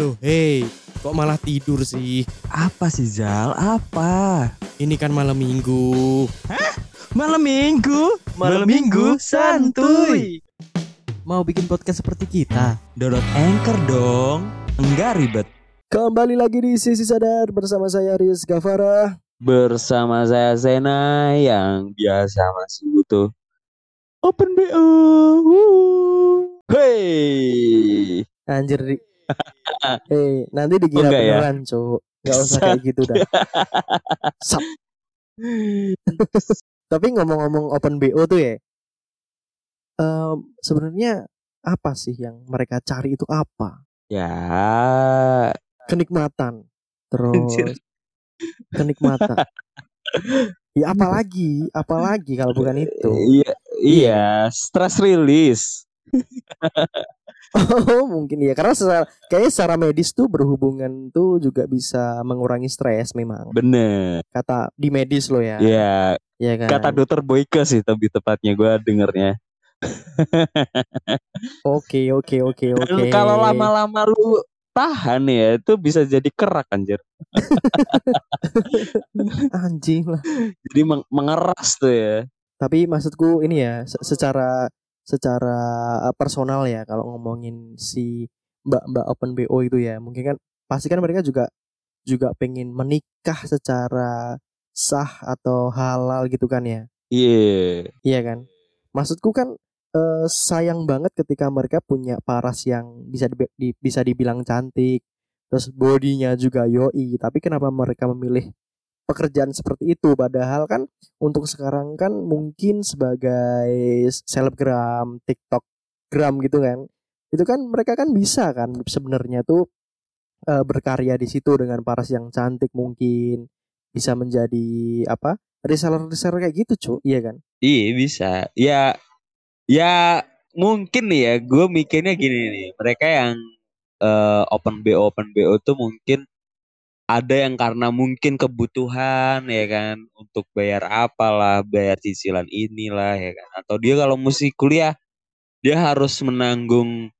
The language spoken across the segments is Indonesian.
Loh, hei, kok malah tidur sih? Apa sih Zal? Apa? Ini kan malam minggu. Malam minggu? Malam minggu santuy. Mau bikin podcast seperti kita? Download Anchor dong. Enggak ribet. Kembali lagi di Sisi Sadar bersama saya Riz Gavara. Bersama saya Sena yang biasa masih butuh Open BO. Hey. Anjir. Ri. eh, nanti dikira Oh, ya? beneran, Cuk. Gak usah kayak gitu dah. Sap. Tapi ngomong-ngomong Open BO tuh ya. em, sebenarnya apa sih yang mereka cari itu apa? Ya, Kenikmatan. Anjir. Terus kenikmatan. Ya apalagi, apalagi kalau bukan itu. Iya, iya, stress release. Oh mungkin ya karena secara, kayaknya secara medis tuh berhubungan tuh juga bisa mengurangi stres memang Bener. kata di medis lo ya Ya, ya kan kata dokter Boyke sih tapi tepatnya gue dengernya. oke oke oke oke Kalau lama-lama lu tahan ya, itu bisa jadi kerak anjir. anjing lah Jadi meng- mengeras tuh ya. tapi maksudku ini ya se- secara secara uh, personal ya kalau ngomongin si mbak mbak open bo itu ya mungkin kan pasti kan mereka juga juga pengen menikah secara sah atau halal gitu kan ya Iya. Iya kan? Maksudku kan eh, sayang banget ketika mereka punya paras yang bisa dibi- di- bisa dibilang cantik, terus bodinya juga yoi, tapi kenapa mereka memilih pekerjaan seperti itu padahal kan untuk sekarang kan mungkin sebagai selebgram, TikTokgram gitu kan. Itu kan mereka kan bisa kan sebenarnya tuh eh, berkarya di situ dengan paras yang cantik mungkin bisa menjadi apa? reseller-reseller kayak gitu, Cuk. Iya kan? Iya bisa. Ya, ya mungkin nih ya. Gue mikirnya gini nih. Mereka yang eh, open BO open BO tuh mungkin ada yang karena mungkin kebutuhan ya kan untuk bayar apalah, bayar cicilan inilah ya kan. Atau dia kalau mesti kuliah dia harus menanggung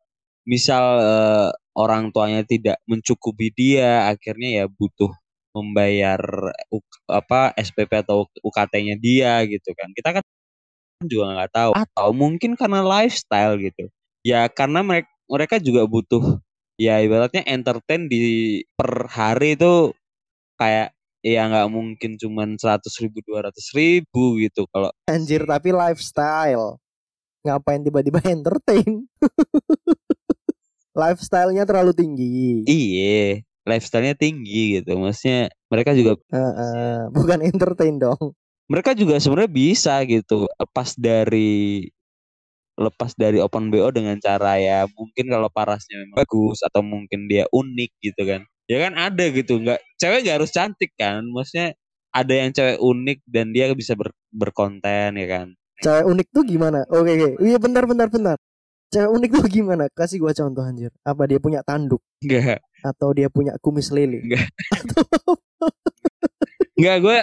misal eh, orang tuanya tidak mencukupi dia, akhirnya ya butuh membayar apa SPP atau UKT-nya dia gitu kan. Kita kan juga nggak tahu atau mungkin karena lifestyle gitu. Ya karena mereka mereka juga butuh ya ibaratnya entertain di per hari itu kayak ya nggak mungkin cuman seratus ribu dua ratus ribu gitu kalau Anjir tapi lifestyle. Ngapain tiba-tiba entertain? Lifestyle-nya terlalu tinggi. iye lifestyle-nya tinggi gitu maksudnya mereka juga Heeh, bukan entertain dong. mereka juga sebenarnya bisa gitu lepas dari lepas dari open BO dengan cara ya mungkin kalau parasnya memang bagus atau mungkin dia unik gitu kan ya kan ada gitu nggak cewek nggak harus cantik kan maksudnya ada yang cewek unik dan dia bisa ber- berkonten ya kan Cewek unik tuh gimana? Oke, oke. Iya bentar, bentar, bentar. Cewek unik tuh gimana? Kasih gua contoh anjir. Apa dia punya tanduk nggak atau dia punya kumis lele? Enggak. nggak gue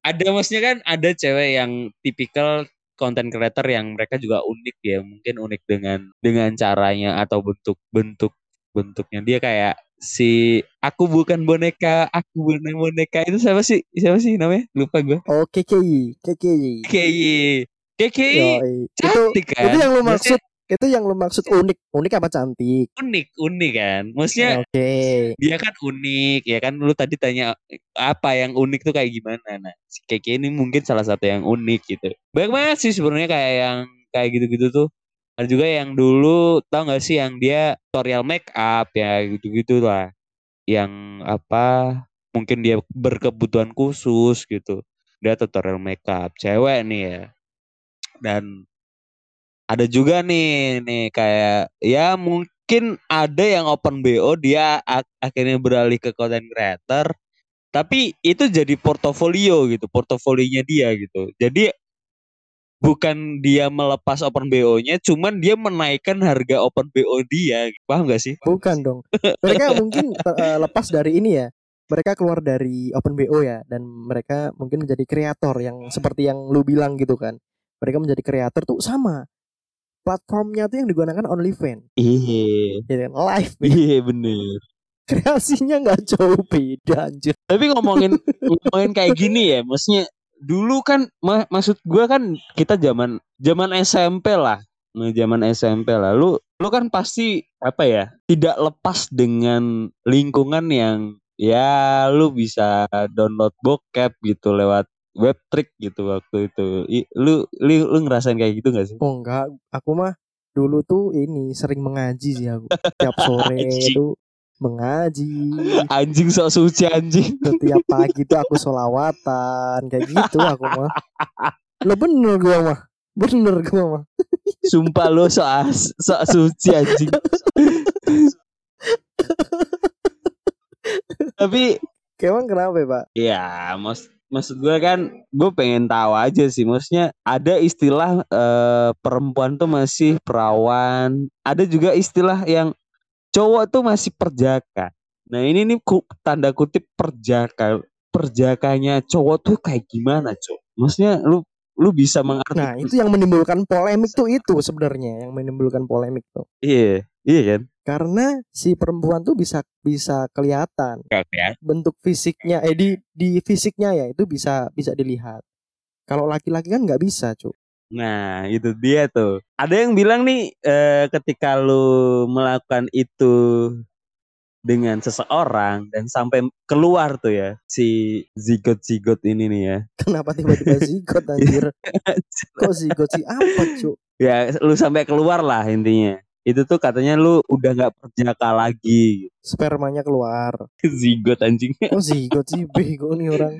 ada maksudnya kan ada cewek yang tipikal content creator yang mereka juga unik ya mungkin unik dengan dengan caranya atau bentuk bentuk bentuknya. Dia kayak si aku bukan boneka aku bukan boneka itu siapa sih? Siapa sih namanya? Lupa gue Oh, KKI, KKI. KKI KKI cantik kan? itu yang lu maksud. Itu yang lu maksud unik. Unik apa cantik? unik unik kan? Maksudnya Oke. dia kan unik ya kan? Lu tadi tanya apa yang unik tuh kayak gimana? Nah si Keke ini mungkin salah satu yang unik gitu. Banyak banget sih sebenarnya kayak yang kayak gitu-gitu tuh. Ada juga yang dulu tau gak sih yang dia tutorial make up ya gitu-gitu lah. Yang apa mungkin dia berkebutuhan khusus gitu. Dia tutorial make up cewek nih ya. Dan ada juga nih nih kayak ya mungkin ada yang open BO dia ak- akhirnya beralih ke content creator tapi itu jadi portofolio gitu portofolionya dia gitu jadi bukan dia melepas open BO-nya cuman dia menaikkan harga open BO dia paham gak sih Bukan dong. Mereka mungkin ter- eh, lepas dari ini ya. Mereka keluar dari Open BO ya dan mereka mungkin menjadi kreator yang seperti yang lu bilang gitu kan. Mereka menjadi kreator tuh sama. Platformnya tuh yang digunakan OnlyFans, iya ya kan? Live. iya bener kreasinya nggak jauh beda anjir. Tapi ngomongin ngomongin kayak gini ya, maksudnya dulu kan ma- maksud gua kan kita zaman zaman SMP lah. Nah, zaman SMP lah. Lu lu kan pasti apa ya? Tidak lepas dengan lingkungan yang ya lu bisa download bokep gitu lewat web trick gitu waktu itu. I- lu lu lu ngerasain kayak gitu gak sih? Oh enggak, aku mah dulu tuh ini sering mengaji sih aku. Tiap sore itu mengaji. Anjing sok suci anjing. Setiap pagi tuh aku solawatan kayak gitu aku mah. Lo bener gua mah. Bener gua mah. Sumpah lu sok as- sok suci anjing. Tapi Emang kenapa ya, Pak? ya mas maksud gue kan gue pengen tahu aja sih maksudnya ada istilah eh, perempuan tuh masih perawan. Ada juga istilah yang cowok tuh masih perjaka. Nah ini nih ku- tanda kutip perjaka. Perjakanya cowok tuh kayak gimana cowok maksudnya lu lu bisa mengerti Nah, itu yang menimbulkan polemik tuh itu sebenarnya yang menimbulkan polemik tuh. iya iya kan Karena si perempuan tuh bisa bisa kelihatan ya bentuk fisiknya eh di di fisiknya ya itu bisa bisa dilihat. Kalau laki-laki kan nggak bisa, Cuk. Nah, itu dia tuh. Ada yang bilang nih eh, ketika lu melakukan itu dengan seseorang dan sampai keluar tuh ya si zigot-zigot ini nih ya. Kenapa tiba-tiba zigot anjir? Kok zigot sih apa, Cuk? ya, lu sampai keluar lah intinya. Itu tuh katanya lu udah nggak perjaka lagi. Spermanya keluar. zigot anjing. Oh zigot sih bego nih orang.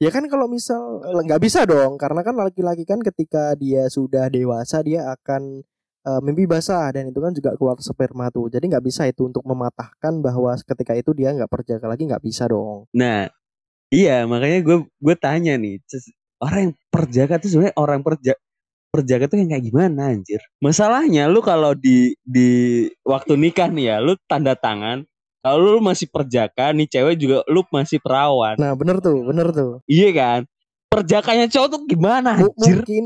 Ya kan kalau misal nggak bisa dong karena kan laki-laki kan ketika dia sudah dewasa dia akan eh, mimpi basah dan itu kan juga keluar sperma tuh. Jadi nggak bisa itu untuk mematahkan bahwa ketika itu dia nggak perjaka lagi nggak bisa dong. Nah, iya makanya gue gue tanya nih, orang yang perjaka tuh sebenarnya orang perja perjaka tuh yang kayak gimana anjir? Masalahnya lu kalau di di waktu nikah nih ya, lu tanda tangan kalau lu masih perjaka, nih cewek juga lu masih perawan. Nah bener tuh bener tuh. Iya kan? Perjakanya cowok tuh gimana anjir? mungkin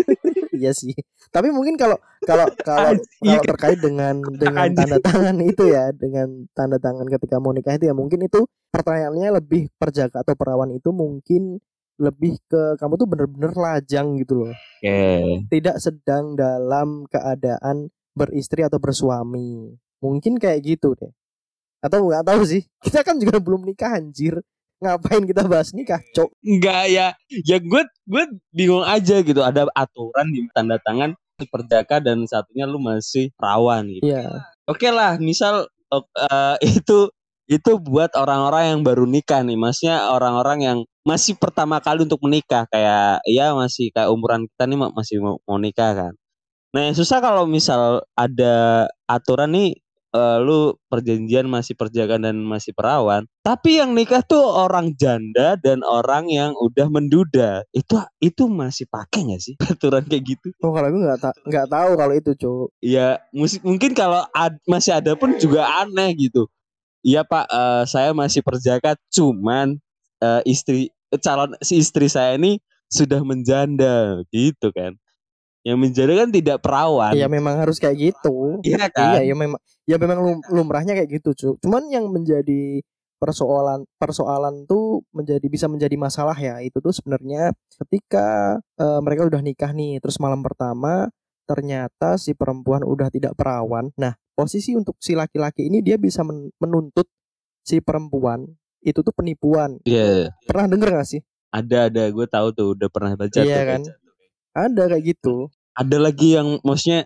iya sih. Tapi mungkin kalau kalau kalau Iya kalau terkait dengan dengan Anjing. tanda tangan itu ya dengan tanda tangan ketika mau nikah itu ya mungkin itu pertanyaannya lebih perjaka atau perawan itu mungkin lebih ke kamu tuh bener-bener lajang gitu loh. Oke. tidak sedang dalam keadaan beristri atau bersuami. Mungkin kayak gitu deh. Atau nggak tahu sih. Kita kan juga belum nikah anjir. Ngapain kita bahas nikah cok? Enggak ya, ya gue gue bingung aja gitu. Ada aturan di tanda tangan perjaka dan satunya lu masih perawan gitu. Iya. Oke lah, misal eh, itu itu buat orang-orang yang baru nikah nih, maksudnya orang-orang yang masih pertama kali untuk menikah kayak ya masih kayak umuran kita nih ma- masih mau, mau nikah kan. Nah, yang susah kalau misal ada aturan nih eh, lu perjanjian masih perjaka dan masih perawan, tapi yang nikah tuh orang janda dan orang yang udah menduda. Itu itu masih pakai nggak sih aturan kayak gitu? oh kalau aku nggak ta- nggak tahu kalau itu cok ya musik mungkin kalau ad- masih ada pun juga aneh gitu iya pak. Eh, saya masih perjaka cuman eh, istri calon si istri saya ini sudah menjanda gitu kan. Yang menjanda kan tidak perawan. Iya memang harus kayak gitu. Iya kan? Iya ya memang ya memang lum- lumrahnya kayak gitu cuy. Cuman yang menjadi persoalan persoalan tuh menjadi bisa menjadi masalah ya itu tuh sebenarnya ketika eh, mereka udah nikah nih terus malam pertama ternyata si perempuan udah tidak perawan. Nah posisi untuk si laki-laki ini dia bisa men- menuntut si perempuan itu tuh penipuan. Iya Pernah denger gak sih? ada ada gue tahu tuh udah pernah baca Iya kan? baca. Ada kayak gitu. ada lagi yang maksudnya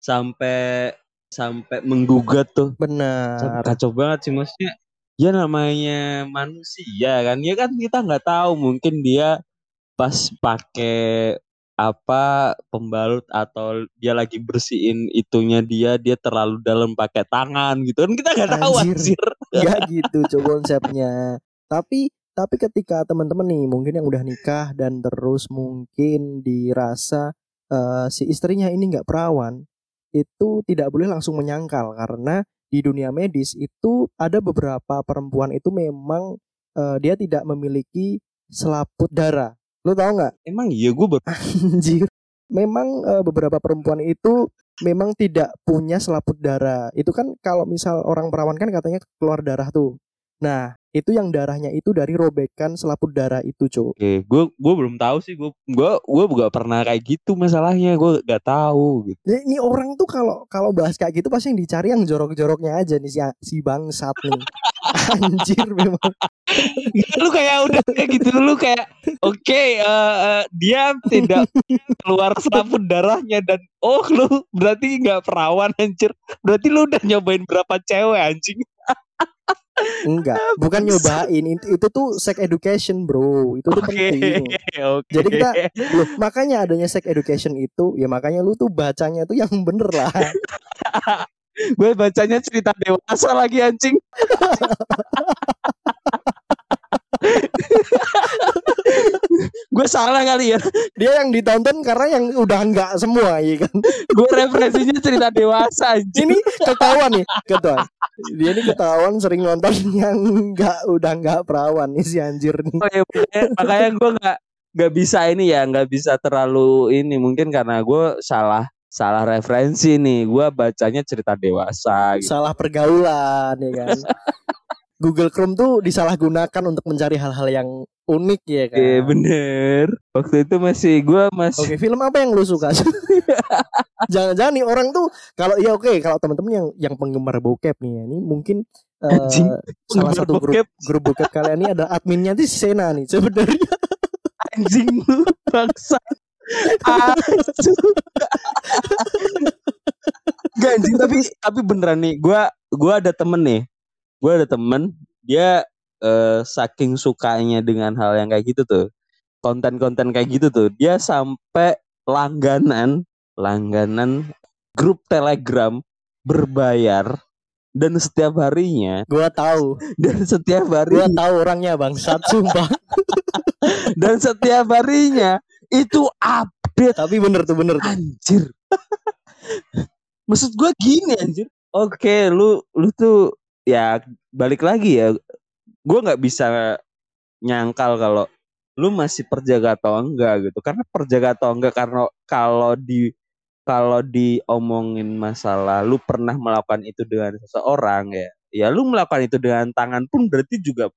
sampai sampai menggugat tuh Benar. kacau banget sih maksudnya ya namanya manusia kan ya kan kita nggak tahu mungkin dia pas pakai apa pembalut atau dia lagi bersihin itunya dia dia terlalu dalam pakai tangan gitu. Kan kita nggak tahu Anjir. anjir. Ya gitu cok konsepnya. Tapi tapi ketika teman-teman nih mungkin yang udah nikah dan terus mungkin dirasa eh, si istrinya ini nggak perawan itu tidak boleh langsung menyangkal. Karena di dunia medis itu ada beberapa perempuan itu memang eh, dia tidak memiliki selaput darah lo tau nggak emang iya gue baru anjir memang eh, beberapa perempuan itu memang tidak punya selaput darah. Itu kan kalau misal orang perawan kan katanya keluar darah tuh. Nah, itu yang darahnya itu dari robekan selaput darah itu, Cuk. Oke, gue gue belum tahu sih gue gue gue gak pernah kayak gitu masalahnya gue gak tahu gitu. Ini, ini orang tuh kalau kalau bahas kayak gitu pasti yang dicari yang jorok-joroknya aja nih si si bangsat nih. Anjir memang. lu kayak udah kayak gitu lu kayak oke eh, eh, dia tidak keluar selaput darahnya dan oh lu berarti nggak perawan anjir berarti lu udah nyobain berapa cewek anjing Enggak, bukan nyobain. Itu, itu tuh sex education, Bro. Itu tuh oke penting. oke Jadi kita Loh, makanya adanya sex education itu ya makanya lu tuh bacanya tuh yang bener lah. gue bacanya cerita dewasa lagi anjing gue salah kali ya Dia yang ditonton karena yang udah enggak semua ya kan. gue referensinya cerita dewasa anjing Ini ketahuan nih, ketahuan. Dia ini ketahuan sering nonton yang enggak udah enggak perawan nih si anjir nih. Oh ya, makanya, makanya gue nggak nggak bisa ini ya nggak bisa terlalu ini mungkin karena gue salah salah referensi nih gue bacanya cerita dewasa gitu. Salah pergaulan ya kan. Google Chrome tuh disalahgunakan untuk mencari hal-hal yang unik ya kan. Oke bener waktu itu masih gue masih Oke, film apa yang lu suka? Jangan-jangan nih orang tuh kalau ya oke kalau teman-teman yang yang penggemar bokep nih ya, ini mungkin Anjing, salah satu grup bokep. grup bokep kalian ini ada adminnya si Sena nih sebenarnya. anjing lu bangsa. Gak anjing tapi tapi beneran nih gue gue ada temen nih. Gue ada temen dia eh, saking sukanya dengan hal yang kayak gitu tuh. Konten-konten kayak gitu tuh. Dia sampai langganan langganan grup telegram berbayar dan setiap harinya Gua tahu, dan setiap hari gua tahu orangnya bangsat sumpah. dan setiap harinya itu update. Tapi bener tuh bener tuh. anjir. Maksud gue gini anjir. Oke lu lu tuh ya balik lagi ya. Gue nggak bisa nyangkal kalau lu masih perjaga atau enggak gitu. Karena perjaga atau enggak karena kalau di kalau diomongin masalah lu pernah melakukan itu dengan seseorang ya ya lu melakukan itu dengan tangan pun berarti juga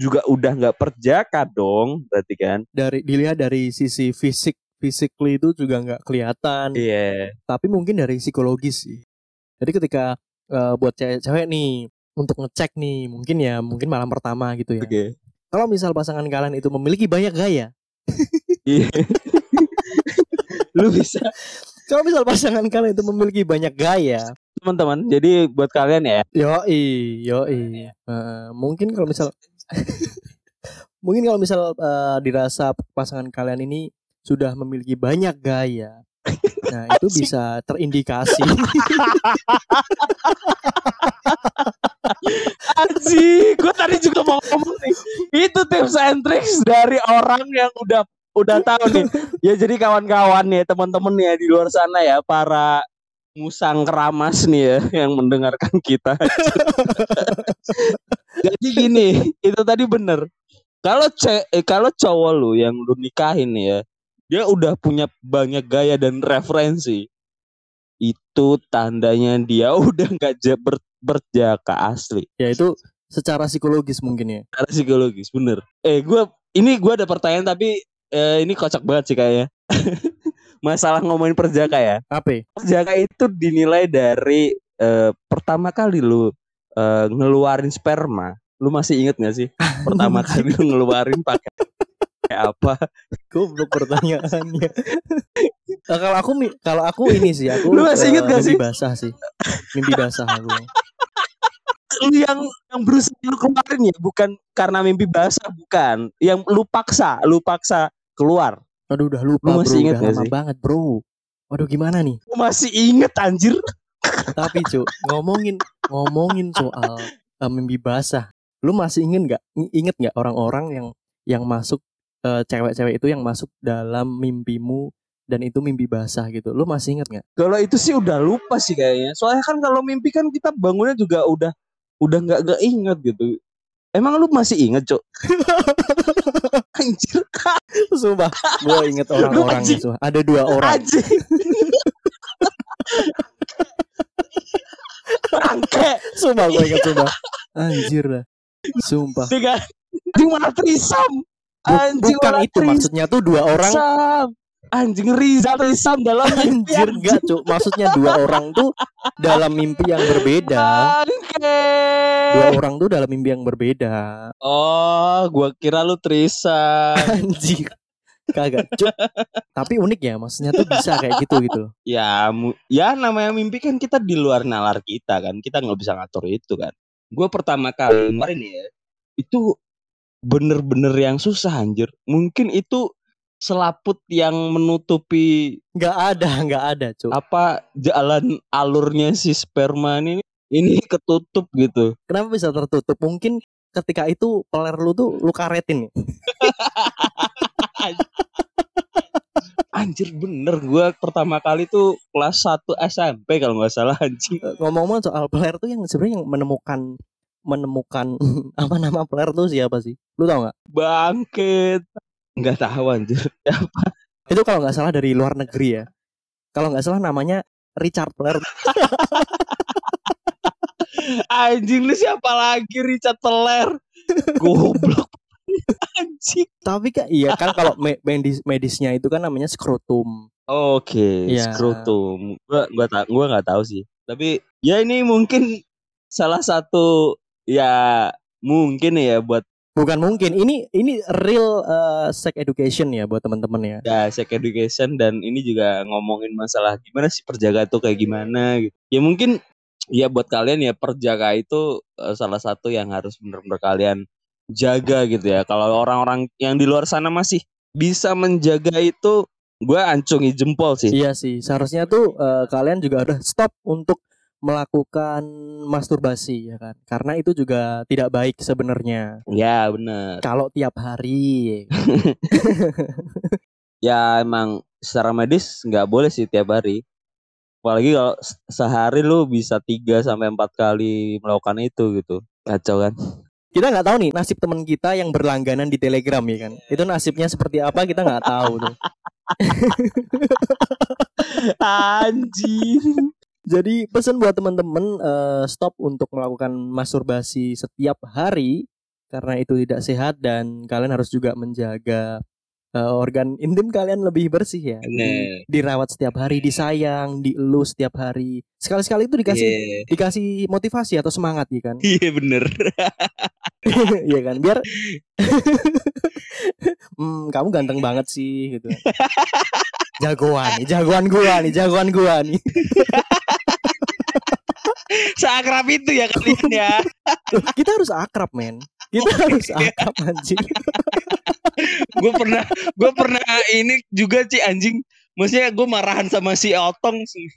juga udah nggak perjaka dong berarti kan Dari dilihat dari sisi fisik physically itu juga nggak kelihatan. iya Tapi mungkin dari psikologis sih. Jadi ketika eh, buat cewek-cewek nih untuk ngecek nih, mungkin ya mungkin malam pertama gitu ya. oke Kalau misal pasangan kalian itu memiliki banyak gaya, Iya. lu bisa kalau misal pasangan kalian itu memiliki banyak gaya, teman-teman. Jadi buat kalian ya, Yoi, yoi. Heeh, mungkin kalau misal mungkin kalau misal eh, dirasa pasangan kalian ini sudah memiliki banyak gaya. Nah, itu bisa terindikasi. Anjing, gue tadi juga mau ngomong nih. Itu tips and tricks dari orang yang udah udah tahu nih. Ya jadi kawan-kawan nih, teman-teman nih ya di luar sana ya, para musang keramas nih ya yang mendengarkan kita. jadi gini, itu tadi bener. Kalau ce eh, kalau cowok lu yang lu nikahin ya, dia udah punya banyak gaya dan referensi. Itu tandanya dia udah nggak ber- berjaka asli ya itu secara psikologis mungkin ya. secara psikologis bener eh gue ini gue ada pertanyaan tapi eh, ini kocak banget sih kayaknya masalah ngomongin perjaka ya Apa? perjaka itu dinilai dari eh, pertama kali lu eh, ngeluarin sperma lu masih inget gak sih pertama kali lu ngeluarin pakai kayak apa Goblok pertanyaannya. Eh, kalau aku kalau aku ini sih aku Lu masih inget eh, gak mimpi sih? basah sih. Mimpi basah aku. lu yang yang berusaha lu keluarin ya bukan karena mimpi basah bukan yang lu paksa lu paksa keluar Aduh udah lupa Lu masih bro, inget udah gak lama sih? banget bro. Waduh gimana nih? lu masih inget anjir Tapi cu ngomongin ngomongin soal eh, mimpi basah, lu masih ingin nggak inget nggak orang-orang yang yang masuk eh, cewek-cewek itu yang masuk dalam mimpimu dan itu mimpi basah gitu. Lu masih inget nggak? Kalau itu sih udah lupa sih kayaknya. Soalnya kan kalau mimpi kan kita bangunnya juga udah udah nggak nggak inget gitu. Emang lu masih inget, Cuk? Anjir, Sumpah, gue inget. Anjing. sumpah. Ada dua orang. anjing. Sumpah gue inget sumpah. Anjir lah. Sumpah. Tiga. Anjing malah trisam. Anjing bukan itu maksudnya tuh dua orang trisam. Anjing Riza trisam dalam mimpi. Anjir enggak cuk Maksudnya dua orang tuh Dalam mimpi yang berbeda. Dua orang tuh dalam mimpi yang berbeda Oh, gua kira lu trisam. Anjir Kagak cuk Tapi unik ya Maksudnya tuh bisa kayak gitu gitu ya, ya namanya mimpi kan kita di luar nalar kita kan. Kita nggak bisa ngatur itu kan. Gue pertama kali kemarin ya, itu bener-bener yang susah anjir. Mungkin itu selaput yang menutupi Nggak ada Nggak ada cuk apa jalan alurnya si sperma ini ini ketutup gitu. Kenapa bisa tertutup Mungkin ketika itu Peler lu tuh Lu karetin Anjir bener gua pertama kali tuh kelas 1 SMP kalau nggak salah anjing. Eh, Ngomong-ngomong soal Peler tuh Yang sebenarnya yang menemukan Menemukan Apa nama Peler tuh siapa sih Lu tau nggak Bangkit. Nggak tahu anjir. Itu kalau nggak salah dari luar negeri ya Kalau nggak salah namanya Richard Peler Anjing lu siapa lagi Richard Teler? Goblok. Anjing. Tapi kan iya kan kalau me- medis medisnya itu kan namanya skrotum. Oke, Iya. skrotum. Gua gua ta gua nggak tahu sih. Tapi ya ini mungkin salah satu ya mungkin ya buat Bukan mungkin ini ini real uh, sex education ya buat teman-teman ya. ya sex education dan ini juga ngomongin masalah gimana sih perjaga itu kayak gimana gitu. Ya mungkin ya buat kalian ya perjaga itu eh, salah satu yang harus bener-bener kalian jaga gitu ya. Kalau orang-orang yang di luar sana masih bisa menjaga itu gue ancungi jempol sih. Iya sih, seharusnya tuh uh, kalian juga udah stop untuk melakukan masturbasi ya kan. Karena itu juga tidak baik sebenarnya. Ya bener. Kalau tiap hari Ya emang secara medis nggak boleh sih tiap hari. Apalagi kalau se- sehari lu bisa 3 sampai empat kali melakukan itu gitu. Kacau kan? Kita nggak tahu nih nasib teman kita yang berlangganan di Telegram ya kan. Itu nasibnya seperti apa kita nggak tahu tuh. Anjing. Jadi pesan buat teman-teman eh, stop untuk melakukan masturbasi setiap hari karena itu tidak sehat dan kalian harus juga menjaga eh, organ intim kalian lebih bersih ya. Jadi, dirawat setiap hari, disayang, dielus setiap hari. Sekali-sekali itu dikasih Iya dikasih motivasi atau semangat ya kan. Iya bener. Iya kan? Biar hmm, kamu ganteng banget sih gitu. Jagoan nih, jagoan gua nih, jagoan gua nih. Seakrab itu ya kalian ya. Loh, kita harus akrab, men. Kita harus akrab anjing. gue pernah gue pernah ini juga sih anjing. Maksudnya gue marahan sama si Otong sih.